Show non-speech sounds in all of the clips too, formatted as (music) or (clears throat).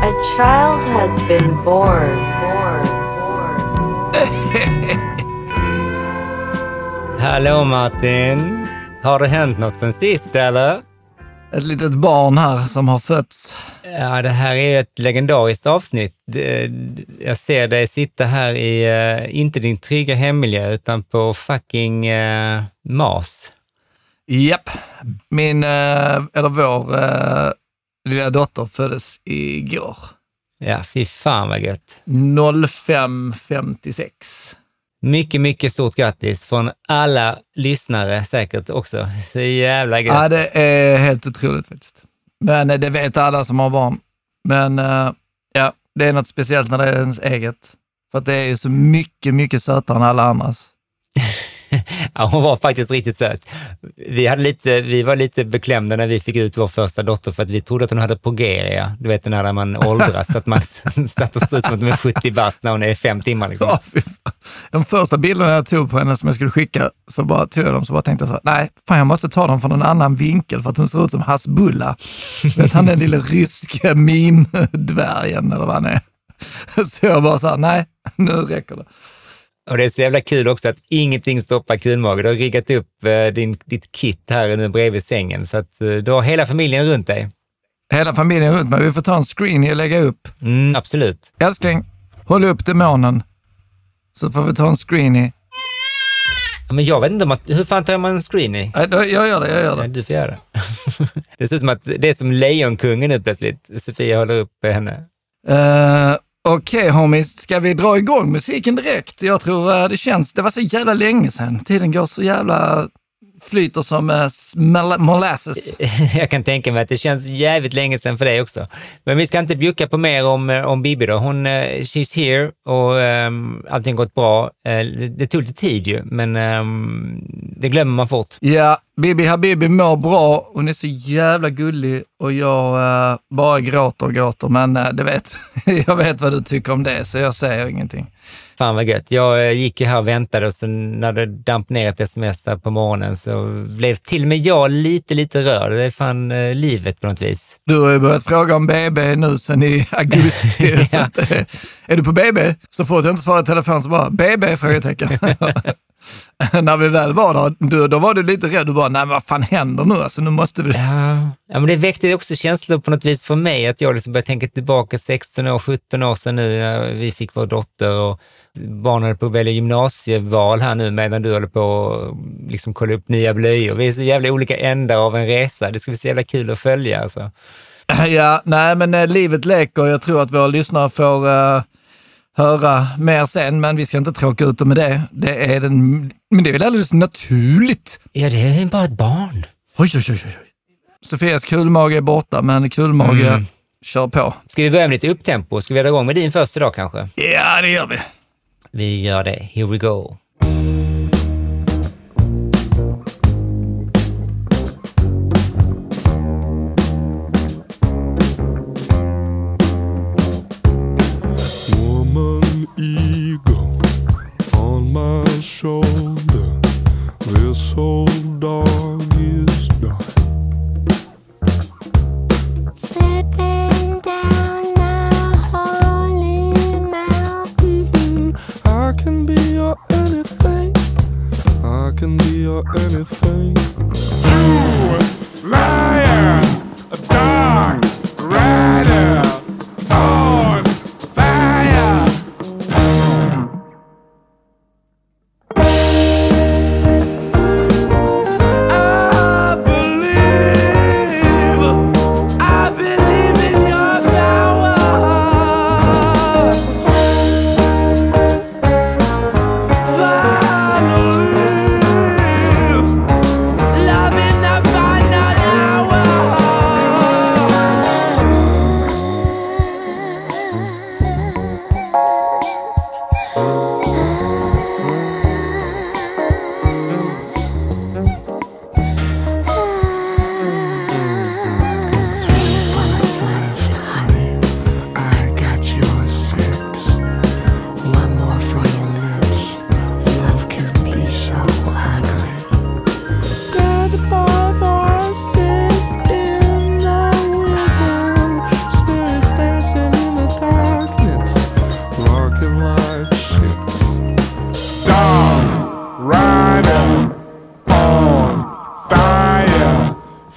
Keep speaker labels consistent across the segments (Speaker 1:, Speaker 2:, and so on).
Speaker 1: A child has been born. (laughs)
Speaker 2: Hallå Martin! Har det hänt något sen sist eller?
Speaker 3: Ett litet barn här som har fötts.
Speaker 2: Ja, det här är ett legendariskt avsnitt. Jag ser dig sitta här i, eh, inte din trygga hemmiljö, utan på fucking eh, MAS.
Speaker 3: Japp. Min, eh, eller vår lilla dotter föddes igår.
Speaker 2: Ja, fy fan vad gött.
Speaker 3: 05.56.
Speaker 2: Mycket, mycket stort grattis från alla lyssnare säkert också. (laughs) Så jävla gött.
Speaker 3: Ja, det är helt otroligt faktiskt. Men eh, det vet alla som har barn. Men eh, ja, det är något speciellt när det är ens eget. För att det är ju så mycket, mycket sötare än alla andras. (laughs)
Speaker 2: Ja, hon var faktiskt riktigt söt. Vi, hade lite, vi var lite beklämda när vi fick ut vår första dotter för att vi trodde att hon hade progeria. Du vet den här där man åldras, att man (laughs) satt och såg ut som att man är 70 bast när hon är fem timmar. Liksom.
Speaker 3: Ja. De första bilderna jag tog på henne som jag skulle skicka, så bara tog jag dem så bara tänkte jag så här, nej, fan jag måste ta dem från en annan vinkel för att hon ser ut som Hasbulla. (laughs) Vet han den lilla ryska meme-dvärgen eller vad han är. Så jag bara så här, nej, nu räcker det.
Speaker 2: Och det är så jävla kul också att ingenting stoppar kulmage. Du har riggat upp eh, din, ditt kit här nu bredvid sängen, så att eh, du har hela familjen runt dig.
Speaker 3: Hela familjen runt mig, vi får ta en screen och lägga upp.
Speaker 2: Mm, absolut.
Speaker 3: Älskling, håll upp demonen. Så får vi ta en screenie.
Speaker 2: Ja, Men jag vet inte hur fan tar man en screenie?
Speaker 3: Då- Jag gör det, jag gör
Speaker 2: Ja,
Speaker 3: det.
Speaker 2: du får göra det. (laughs) Det ser ut som att det är som Lejonkungen nu plötsligt. Sofia håller upp henne.
Speaker 3: Uh, Okej homies, ska vi dra igång musiken direkt? Jag tror eh, det känns, det var så jävla länge sedan. Tiden går så jävla, flyter som uh, molasses. (laughs)
Speaker 2: Jag kan tänka mig att det känns jävligt länge sedan för dig också. Men vi ska inte bjucka på mer om, eh, om Bibi då. Hon, eh, she's here och um, allting gått bra. Eh, det, tog lite tid ju, men ehm, det glömmer man fort.
Speaker 3: Ja, Bibi Habibi mår bra, hon är så jävla gullig och jag eh, bara gråter och gråter. Men eh, det vet, (laughs) jag vet vad du tycker om det, så jag säger ingenting.
Speaker 2: Fan vad gött. Jag eh, gick ju här och väntade och sen när det damp ner ett sms där på morgonen så blev till och med jag lite, lite rörd. Det är fan eh, livet på något vis.
Speaker 3: Du har ju börjat fråga om BB nu sen i (laughs) augusti. så att, är du på BB? Så fort jag inte svarar i telefon så bara BB? Frågetecken. (laughs) (laughs) När vi väl var där, du, då var du lite rädd. Du bara, nej vad fan händer nu? Alltså, nu måste vi...
Speaker 2: Ja. ja, men det väckte också känslor på något vis för mig att jag liksom började tänka tillbaka 16 år, 17 år sedan nu när vi fick vår dotter och barnen håller på att välja gymnasieval här nu medan du håller på att liksom kolla upp nya blöjor. Vi är så jävla olika ändar av en resa. Det ska bli så jävla kul att följa alltså. (laughs)
Speaker 3: Ja, nej men eh, livet leker. Jag tror att våra lyssnare får eh, höra mer sen, men vi ska inte tråka ut dem med det. Det är den, men det är väl alldeles naturligt.
Speaker 2: Ja, det är bara ett barn.
Speaker 3: Oj, oj, oj, oj. Sofias kulmage är borta, men kulmage,
Speaker 2: Mm.
Speaker 3: kör på.
Speaker 2: Ska vi börja med lite upptempo? Ska vi dra igång med din första dag kanske?
Speaker 3: Ja, det gör vi.
Speaker 2: Vi gör det. Here we go.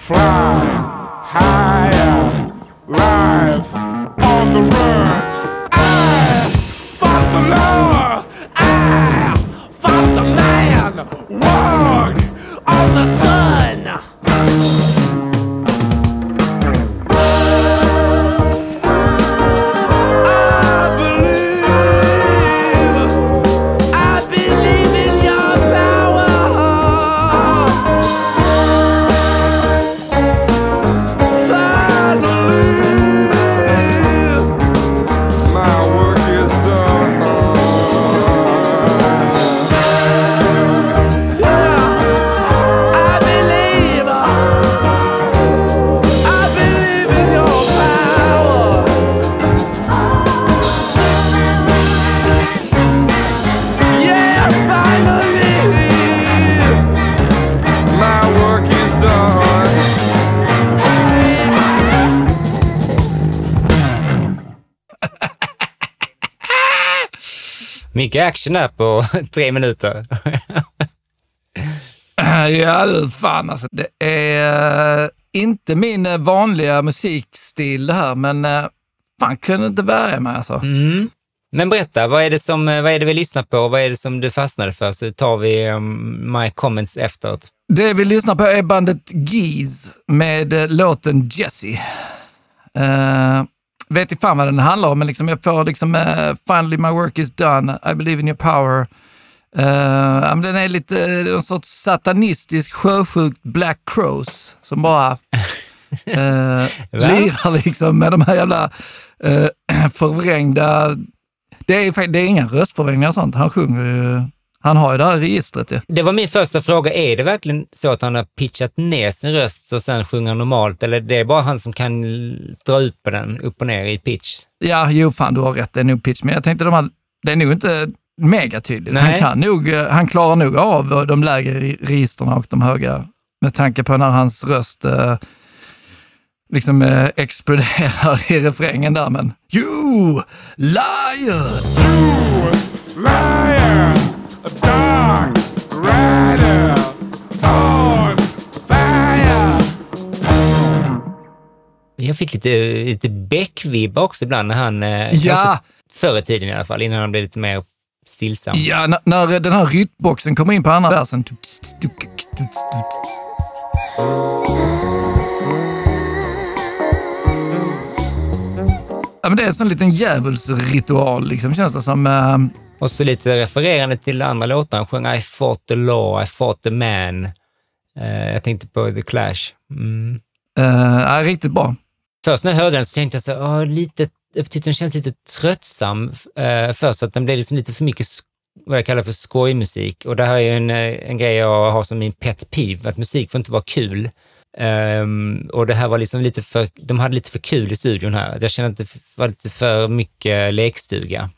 Speaker 4: fly.
Speaker 2: Mycket action här på (laughs) tre minuter. (laughs)
Speaker 3: Ja du, fan alltså. Det är eh, inte min eh, vanliga musikstil det här, men eh, fan kunde inte värja mig alltså.
Speaker 2: Mm. Men berätta, vad är, det som, vad är det vi lyssnar på? Vad är det som du fastnade för? Så tar vi um, my comments efteråt.
Speaker 3: Det vi lyssnar på är bandet Geese med låten Jessie. Uh, vet inte fan vad den handlar om, men liksom jag får liksom uh, “Finally my work is done, I believe in your power”. Uh, den är lite uh, en sorts satanistisk sjösjukt Black Crows som bara (laughs) uh, lirar liksom med de här jävla uh, (clears throat) förvrängda... Det är, det är inga röstförvrängningar och sånt. Han sjunger ju... Han har ju det här registret ju.
Speaker 2: Det var min första fråga. Är det verkligen så att han har pitchat ner sin röst och sen sjunger normalt? Eller det är bara han som kan dra ut på den, upp och ner i pitch?
Speaker 3: Ja, jo fan du har rätt. Det är nog pitch. Men jag tänkte de här, det är nog inte megatydligt.
Speaker 2: Nej.
Speaker 3: Han, kan nog, eh, han klarar nog av de lägre re- registren och de höga. Med tanke på när hans röst eh, liksom eh, exploderar (laughs) i refrängen där. Men you liar!
Speaker 4: Liar, a dark rider on fire.
Speaker 2: Jag fick lite, lite Beck-vibbar också ibland när han, eh,
Speaker 3: Ja.
Speaker 2: förr i tiden i alla fall, innan han blev lite mer stillsam.
Speaker 3: Ja, när, när den här rytmboxen kommer in på andra versen. Ja, men det är en sån liten djävulsritual, liksom, känns det som.
Speaker 2: Och så lite refererande till andra låtar. Han sjöng I fought the law, I fought the man. Eh, jag tänkte på The Clash. Mm.
Speaker 3: ja, riktigt bra.
Speaker 2: Först när jag hörde den så tänkte jag så här, "Åh, lite, jag tyckte den känns lite tröttsam eh, först, så att den blev liksom lite för mycket vad jag kallar för skojmusik. Och det här är ju en, eh, en grej jag har som min pet peeve, att musik får inte vara kul. Ehm, och det här var liksom lite för, de hade lite för kul i studion här. Jag kände att det var lite för mycket lekstuga.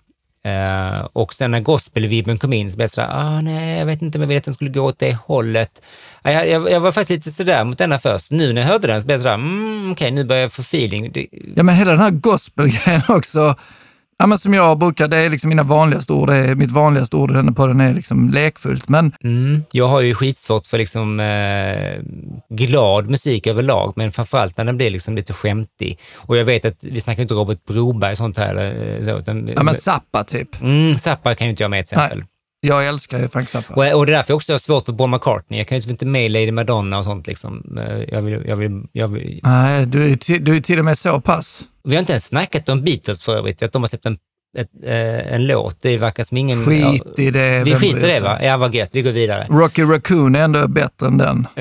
Speaker 2: Eh, och sen när gospelvibben kom in så blev jag sådär, ah, nej, jag vet inte om jag ville att den skulle gå åt det hållet. Jag, jag, jag var faktiskt lite sådär mot denna först. Nu när jag hörde den så blev jag sådär, mm, okej, nu börjar jag få feeling. Det,
Speaker 3: Ja, men hela den här gospelgrejen också. Ja, men som jag brukar, det är liksom mina vanligaste ord. Det är mitt vanligaste ord den på den är liksom lekfullt. Men
Speaker 2: mm, jag har ju skitsvårt för liksom eh, glad musik överlag, men framförallt när den blir liksom lite skämtig. Och jag vet att vi snackar inte Robert Broberg och sånt här. Eller, eh, så, utan,
Speaker 3: ja, men Zappa typ.
Speaker 2: mm, Zappa kan ju inte jag med till exempel.
Speaker 3: Jag älskar ju Frank Zappa.
Speaker 2: Och, och det är därför jag också har svårt för Paul McCartney. Jag kan ju typ inte med Lady Madonna och sånt liksom. Eh, Jag vill, jag vill, jag vill.
Speaker 3: Nej, du är, du är till och med så pass.
Speaker 2: Vi har inte ens snackat om Beatles för övrigt, att de har släppt en, ett, eh, en låt. Det verkar som ingen...
Speaker 3: Skit i det.
Speaker 2: Vi skiter i det va? Ja, vad gött. Vi går vidare.
Speaker 3: Rocky Raccoon är ändå bättre än den. (laughs)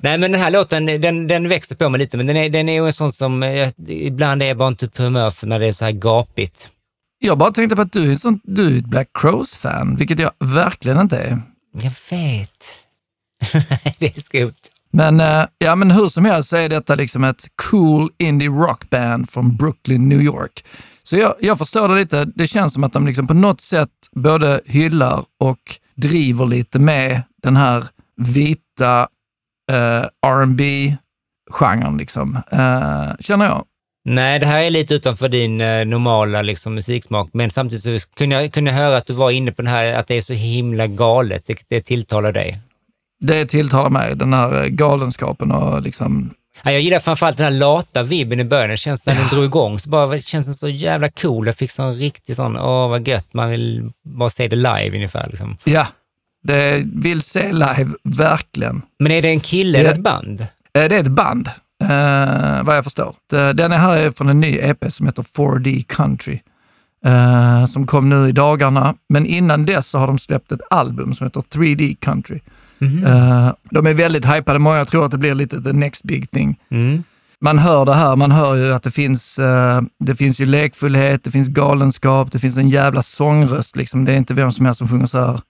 Speaker 2: Nej, men den här låten, den, den växer på mig lite, men den är, den är ju en sån som jag, ibland är jag bara inte på humör för när det är så här gapigt.
Speaker 3: Jag bara tänkte på att du är, sånt, du är ett Black Crows-fan, vilket jag verkligen inte är.
Speaker 2: Jag vet. (laughs) det är skumt.
Speaker 3: Men, eh, ja, men hur som helst så är detta liksom ett cool indie rockband från Brooklyn, New York. Så jag, jag förstår det lite. Det känns som att de liksom på något sätt både hyllar och driver lite med den här vita eh, R&B genren liksom. Eh, känner jag.
Speaker 2: Nej, det här är lite utanför din eh, normala liksom, musiksmak, men samtidigt så kunde jag, kunde jag höra att du var inne på den här, att det är så himla galet. Det, det tilltalar dig.
Speaker 3: Det tilltalar mig, den här eh, galenskapen och liksom
Speaker 2: Ja, jag gillar framförallt den här lata vibben i början. Det känns när den drog igång så bara, det känns den så jävla cool. Jag fick sån riktig sån, åh vad gött, man vill bara se det live ungefär. Liksom.
Speaker 3: Ja, det vill se live, verkligen.
Speaker 2: Men är det en kille eller ett band?
Speaker 3: Eh, Det är ett band, eh, vad jag förstår. Den är här är från en ny EP som heter 4D Country, eh, som kom nu i dagarna. Men innan dess så har de släppt ett album som heter 3D Country. Eh, de är väldigt hypade, många tror att det blir lite the next big thing.
Speaker 2: Mm.
Speaker 3: Man hör det här, man hör ju att det finns, eh, det finns ju lekfullhet, det finns galenskap, det finns en jävla sångröst. Liksom. Det är inte vem som helst som sjunger så här.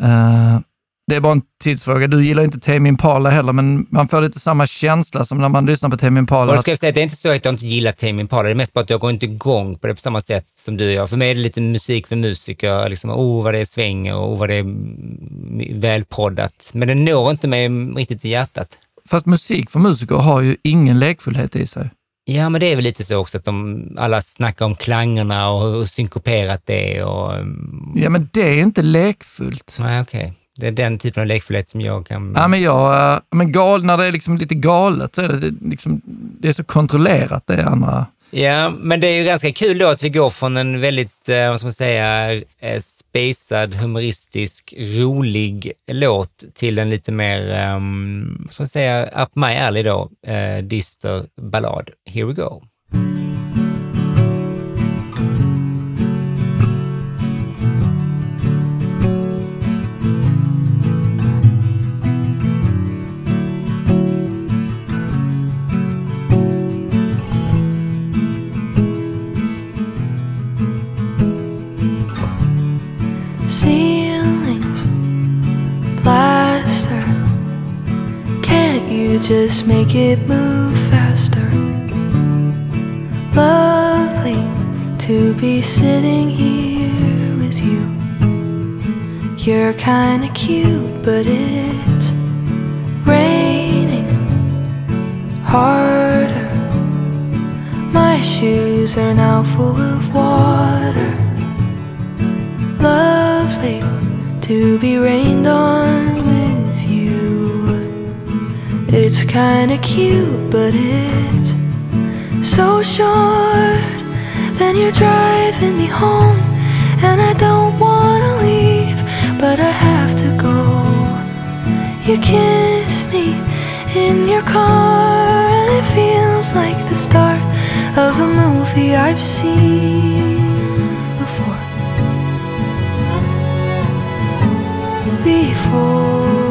Speaker 3: Eh, det är bara en tidsfråga. Du gillar inte Tame Impala heller, men man får lite samma känsla som när man lyssnar på Tame Impala.
Speaker 2: Och ska jag säga att det är inte så att jag inte gillar Tame Impala, det är mest bara att jag går inte igång på det på samma sätt som du gör. För mig är det lite musik för musiker, liksom, oh vad det är svänger och oh, vad det är välproddat. Men det når inte mig riktigt i hjärtat.
Speaker 3: Fast musik för musiker har ju ingen lekfullhet i sig.
Speaker 2: Ja, men det är väl lite så också att de alla snackar om klangerna och hur synkoperat det är och... mm,
Speaker 3: Ja, men det är inte lekfullt.
Speaker 2: Nej, okej. Det är den typen av lekfullhet som jag kan...
Speaker 3: Ja, men jag, eh, men gal, när det är liksom lite galet så är det, det, liksom, det är så kontrollerat det andra.
Speaker 2: Ja, men det är ju ganska kul då att vi går från en väldigt, eh, vad ska man säga, eh, spacad, humoristisk, rolig låt till en lite mer, um, vad ska man säga, up my alley då, dyster ballad. Here we go.
Speaker 5: Make it move faster. Lovely to be sitting here with you. You're kinda cute but it's raining harder. My shoes are now full of water. Lovely to be rained on. It's kinda cute, but it's so short. Then you're driving me home, and I don't wanna leave, but I have to go. You kiss me in your car, and it feels like the start of a movie I've seen before. before.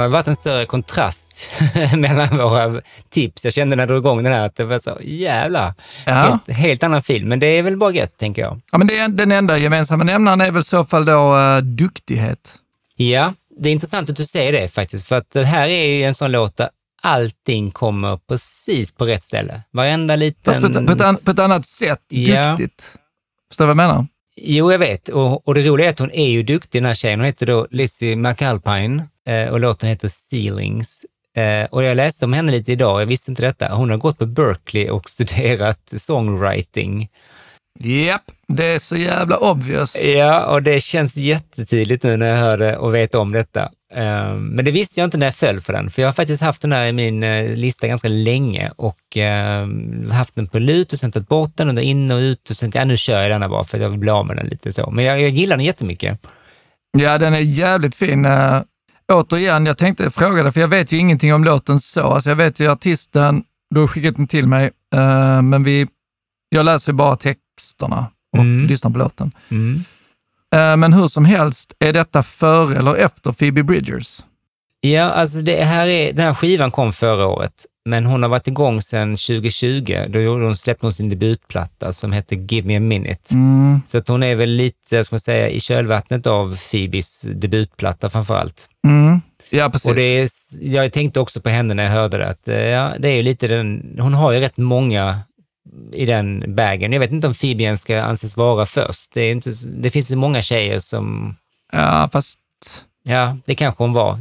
Speaker 2: Sällan har det varit en större kontrast (laughs) mellan våra tips. Jag kände när du drog igång den här att det var så, jävlar,
Speaker 3: Ja.
Speaker 2: helt, helt annan film. Men det är väl bara gött, tänker jag.
Speaker 3: Ja, men det den enda gemensamma nämnaren är väl i så fall då uh, duktighet.
Speaker 2: Ja, det är intressant att du säger det faktiskt, för att det här är ju en sån låt där allting kommer precis på rätt ställe. Varenda liten...
Speaker 3: Fast på ett, på an, på ett annat sätt
Speaker 2: Ja.
Speaker 3: duktigt. Förstår du vad jag menar?
Speaker 2: Jo, jag vet. Och, och det roliga är att hon är ju duktig, den här tjejen. Hon heter då Lizzie McAlpine eh, och låten heter Ceilings. Eh, och jag läste om henne lite idag, jag visste inte detta. Hon har gått på Berkeley och (laughs) studerat songwriting.
Speaker 3: Japp, det är så jävla obvious.
Speaker 2: Ja, och det känns jättetydligt nu när jag hör det och vet om detta. Eh, Men det visste jag inte när jag föll för den, för jag har faktiskt haft den här i min eh, lista ganska länge och eh, haft den på lut och sen tagit bort den och då in och ut och sen, ja nu kör jag denna bara för att jag vill bli av med den lite så. Men jag, jag gillar den jättemycket.
Speaker 3: Ja, den är jävligt fin. Uh, återigen, jag tänkte fråga dig, för jag vet ju ingenting om låten så. Alltså, jag vet ju artisten, du har skickat den till mig, eh, men vi, jag läser ju bara texterna och
Speaker 2: Mm.
Speaker 3: lyssnar på låten.
Speaker 2: Mm.
Speaker 3: Eh, men hur som helst, är detta före eller efter Phoebe Bridgers?
Speaker 2: Ja, alltså det här är, den här skivan kom förra året, men hon har varit igång sedan 2020. Då gjorde hon, släppte hon sin debutplatta som hette Give Me A Minute.
Speaker 3: Mm.
Speaker 2: Så att hon är väl lite, ska man säga, i kölvattnet av Phoebes debutplatta framför allt.
Speaker 3: Mm. Ja, precis.
Speaker 2: Och det är, jag tänkte också på henne när jag hörde det, att eh, ja, det är ju lite den, hon har ju rätt många i den bagen. Jag vet inte om ens ska anses vara först. Det, inte, det finns ju många tjejer som,
Speaker 3: Ja, fast
Speaker 2: ja, det kanske hon var.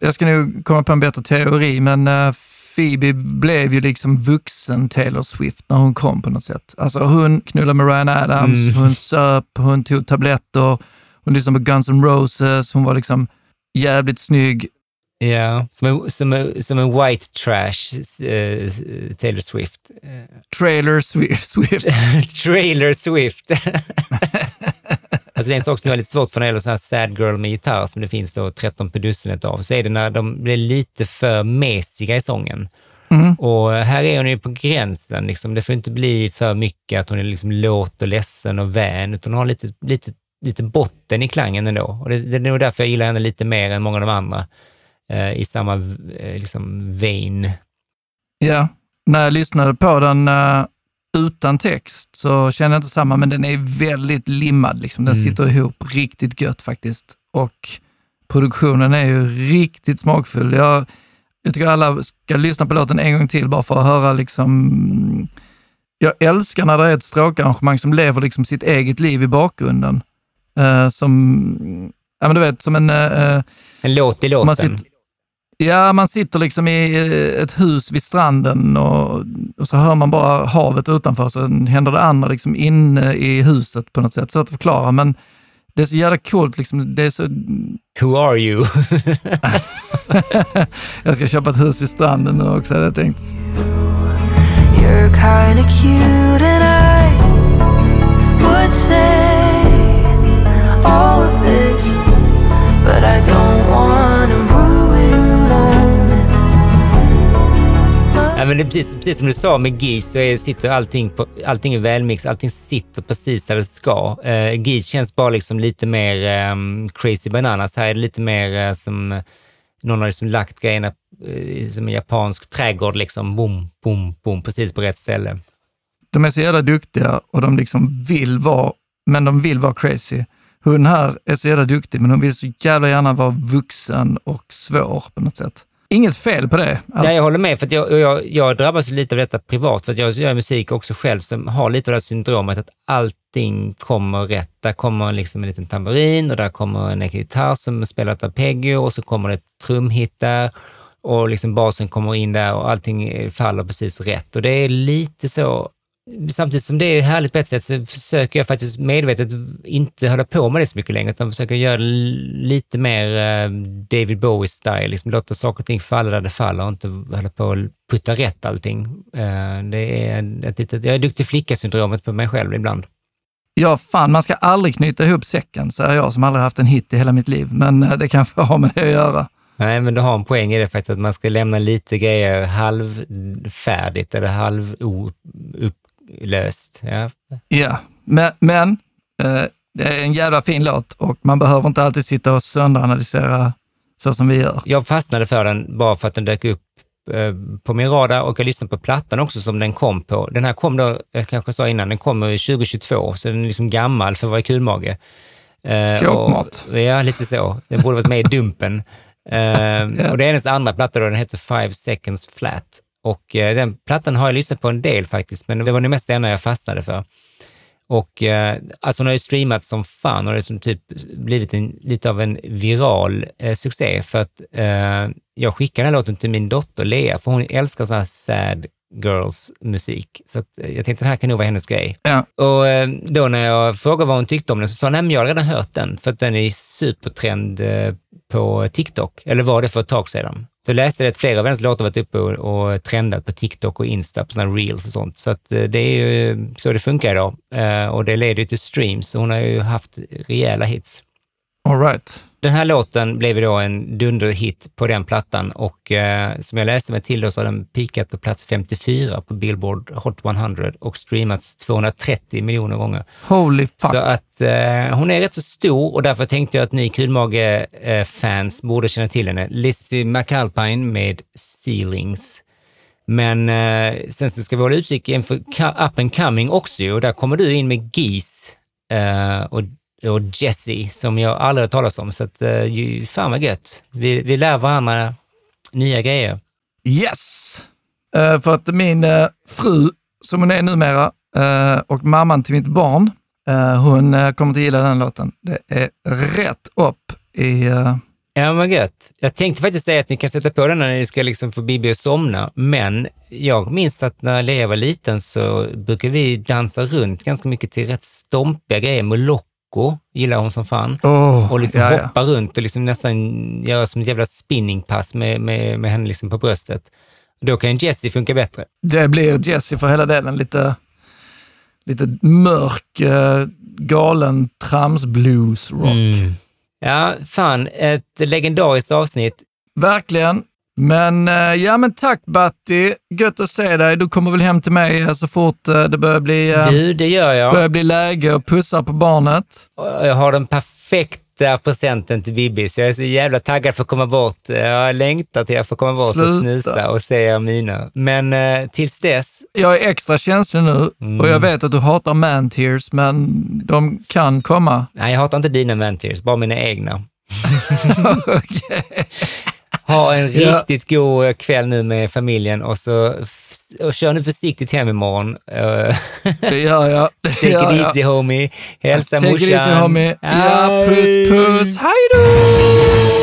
Speaker 3: jag ska nu komma på en bättre teori, men uh, Phoebe blev ju liksom vuxen Taylor Swift när hon kom på något sätt. Alltså hon knullade med Ryan Adams,
Speaker 2: Mm.
Speaker 3: hon söp, hon tog tabletter, hon lyssnade på Guns N' Roses, hon var liksom jävligt snygg.
Speaker 2: Ja, som en, som en, som en white trash eh, Taylor Swift.
Speaker 3: Trailer Swi- Swift. (laughs)
Speaker 2: Trailer Swift. (laughs) alltså det är en sak som jag har lite svårt för när det gäller så här sad girl med gitarr som det finns då 13 på dussinet av, så är det när de blir lite för mesiga i sången.
Speaker 3: Mm.
Speaker 2: Och här är hon ju på gränsen, liksom. det får inte bli för mycket att hon är liksom låt och ledsen och vän, utan hon har lite, lite, lite botten i klangen ändå. Och det, det är nog därför jag gillar henne lite mer än många av de andra eh, i samma eh, liksom, vein.
Speaker 3: Ja, när jag lyssnade på den eh, utan text så kände jag inte samma, men den är väldigt limmad. Liksom. Den
Speaker 2: Mm.
Speaker 3: sitter ihop riktigt gött faktiskt. Och produktionen är ju riktigt smakfull. Jag, jag tycker alla ska lyssna på låten en gång till bara för att höra liksom... Jag älskar när det är ett stråkarrangemang som lever liksom sitt eget liv i bakgrunden. Eh, som, ja men du vet, som en... eh,
Speaker 2: En låt i låten.
Speaker 3: man sitter, ja, man sitter liksom i ett hus vid stranden och, och så hör man bara havet utanför, så händer det andra liksom inne i huset på något sätt. Så att förklara, men det är så jävla coolt. Liksom, det är så,
Speaker 2: Who are you? (laughs)
Speaker 3: jag ska köpa ett hus vid stranden nu också, hade jag tänkt.
Speaker 5: You're kinda cute, and I would say all of this, but I
Speaker 2: Ja, men det är precis, precis som du sa med GIS så är, sitter allting, på, allting är välmix, allting sitter precis där det ska. Eh, uh, GIS känns bara liksom lite mer um, crazy bananas. Här är det lite mer uh, som någon har liksom lagt grejerna uh, som en japansk trädgård, liksom boom, boom, boom, precis på rätt ställe.
Speaker 3: De är så jävla duktiga och de liksom vill vara, men de vill vara crazy. Hon här är så jävla duktig, men hon vill så jävla gärna vara vuxen och svår på något sätt. Inget fel på det. Alltså.
Speaker 2: Nej, jag håller med, för att jag, jag, jag drabbas lite av detta privat, för att jag gör musik också själv som har lite av det här syndromet att allting kommer rätt. Där kommer liksom en liten tamburin och där kommer en gitarr som är spelat av Peggy och så kommer det ett trumhit där och liksom basen kommer in där och allting faller precis rätt. Och det är lite så, samtidigt som det är härligt på ett sätt så försöker jag faktiskt medvetet inte hålla på med det så mycket längre, utan försöker göra lite mer eh, David Bowie-style, liksom låta saker och ting falla där det faller och inte hålla på och putta rätt allting. Eh, Det är ett litet, jag är duktig flicka-syndromet på mig själv ibland.
Speaker 3: Ja, fan, man ska aldrig knyta ihop säcken, säger jag som aldrig haft en hit i hela mitt liv. Men eh, det kanske har med det att göra.
Speaker 2: Nej, men du har en poäng i det faktiskt, att man ska lämna lite grejer halvfärdigt eller halvupplöst. Ja.
Speaker 3: Ja, men, men eh, det är en jävla fin låt och man behöver inte alltid sitta och sönderanalysera så som vi gör.
Speaker 2: Jag fastnade för den bara för att den dök upp eh, på min radar och jag lyssnade på plattan också som den kom på. Den här kom då, jag kanske sa innan, den kom 2022, så den är liksom gammal för att vara kulmage. Eh,
Speaker 3: Skåpmat.
Speaker 2: och- Ja, lite så. Den borde varit med i Dumpen. (laughs) Eh, Och det är hennes andra platta då, den heter Five Seconds Flat. Och eh, den plattan har jag lyssnat på en del faktiskt, men det var det mest enda jag fastnade för. Och eh, alltså hon har ju streamat som fan och det har som typ blivit en, lite av en viral eh, succé för att eh, jag skickade den här låten till min dotter Lea, för hon älskar sån här sad girls musik. Så att, eh, jag tänkte den här kan nog vara hennes grej.
Speaker 3: Ja.
Speaker 2: Och eh, då när jag frågade vad hon tyckte om den så sa hon, nej men jag har redan hört den, för att den är supertrend eh, på TikTok, eller var det för ett tag sedan. Så läste jag att flera av hennes låtar varit uppe och, och trendat på TikTok och Insta på sådana reels och sånt. Så att eh, det är ju så det funkar idag. Eh, och det leder ju till streams. Så hon har ju haft rejäla hits.
Speaker 3: All right.
Speaker 2: Den här låten blev då en dunderhit på den plattan och eh, som jag läste mig till då så har den pikat på plats 54 på Billboard Hot 100 och streamats 230 miljoner gånger.
Speaker 3: Holy fuck.
Speaker 2: Så att eh, hon är rätt så stor och därför tänkte jag att ni Kulmage-fans borde känna till henne. Lizzie McAlpine med Ceilings. Men eh, sen så ska vi hålla utkik inför Up and Coming också och där kommer du in med GIS. Eh, och och Jessie som jag aldrig har talat om. Så att, ju- fan vad gött. Vi, vi lär varandra nya grejer.
Speaker 3: Yes! Eh, för att min eh, fru, som hon är numera, eh, och mamman till mitt barn, hon kommer att gilla den låten. Det är rätt upp i...
Speaker 2: Ja, vad gött. Jag tänkte faktiskt säga att ni kan sätta på den när ni ska liksom få Bibi att somna, men jag minns att när Lea var liten så brukade vi dansa runt ganska mycket till rätt stompiga grejer. Molocco gillar hon som fan.
Speaker 3: åh,
Speaker 2: Och liksom
Speaker 3: ja, ja.
Speaker 2: hoppa runt och liksom nästan göra som ett jävla spinningpass med, med, med henne liksom på bröstet. Då kan Jessie funka bättre.
Speaker 3: Det blir Jessie för hela delen. Lite, lite mörk, eh, galen trams-blues-rock.
Speaker 2: Mm. Ja, fan, ett legendariskt avsnitt.
Speaker 3: Verkligen. Men eh, ja, men tack Batti. Gött att se dig. Du kommer väl hem till mig eh, så fort eh, det börjar bli,
Speaker 2: Du, det gör jag.
Speaker 3: börjar bli läge och pussa på barnet.
Speaker 2: Jag har den perfekta presenten till Bibi, så jag är så jävla taggad för att komma bort. Jag längtar till jag får komma bort
Speaker 3: Sluta.
Speaker 2: och snusa och se er mina. Men tills dess,
Speaker 3: Jag är extra känslig nu
Speaker 2: Mm.
Speaker 3: och jag vet att du hatar man tears, men de kan komma.
Speaker 2: nej jag hatar inte dina mantears, bara mina egna. (laughs)
Speaker 3: Okej.
Speaker 2: Ha en
Speaker 3: Ja.
Speaker 2: riktigt god eh, kväll nu med familjen och så och kör nu försiktigt hem imorgon. Eh, (laughs)
Speaker 3: Det gör jag. Det
Speaker 2: Take
Speaker 3: gör
Speaker 2: it
Speaker 3: jag.
Speaker 2: easy homie. Hälsa
Speaker 3: Take
Speaker 2: morsan.
Speaker 3: it easy homie. Ja, puss puss. Hej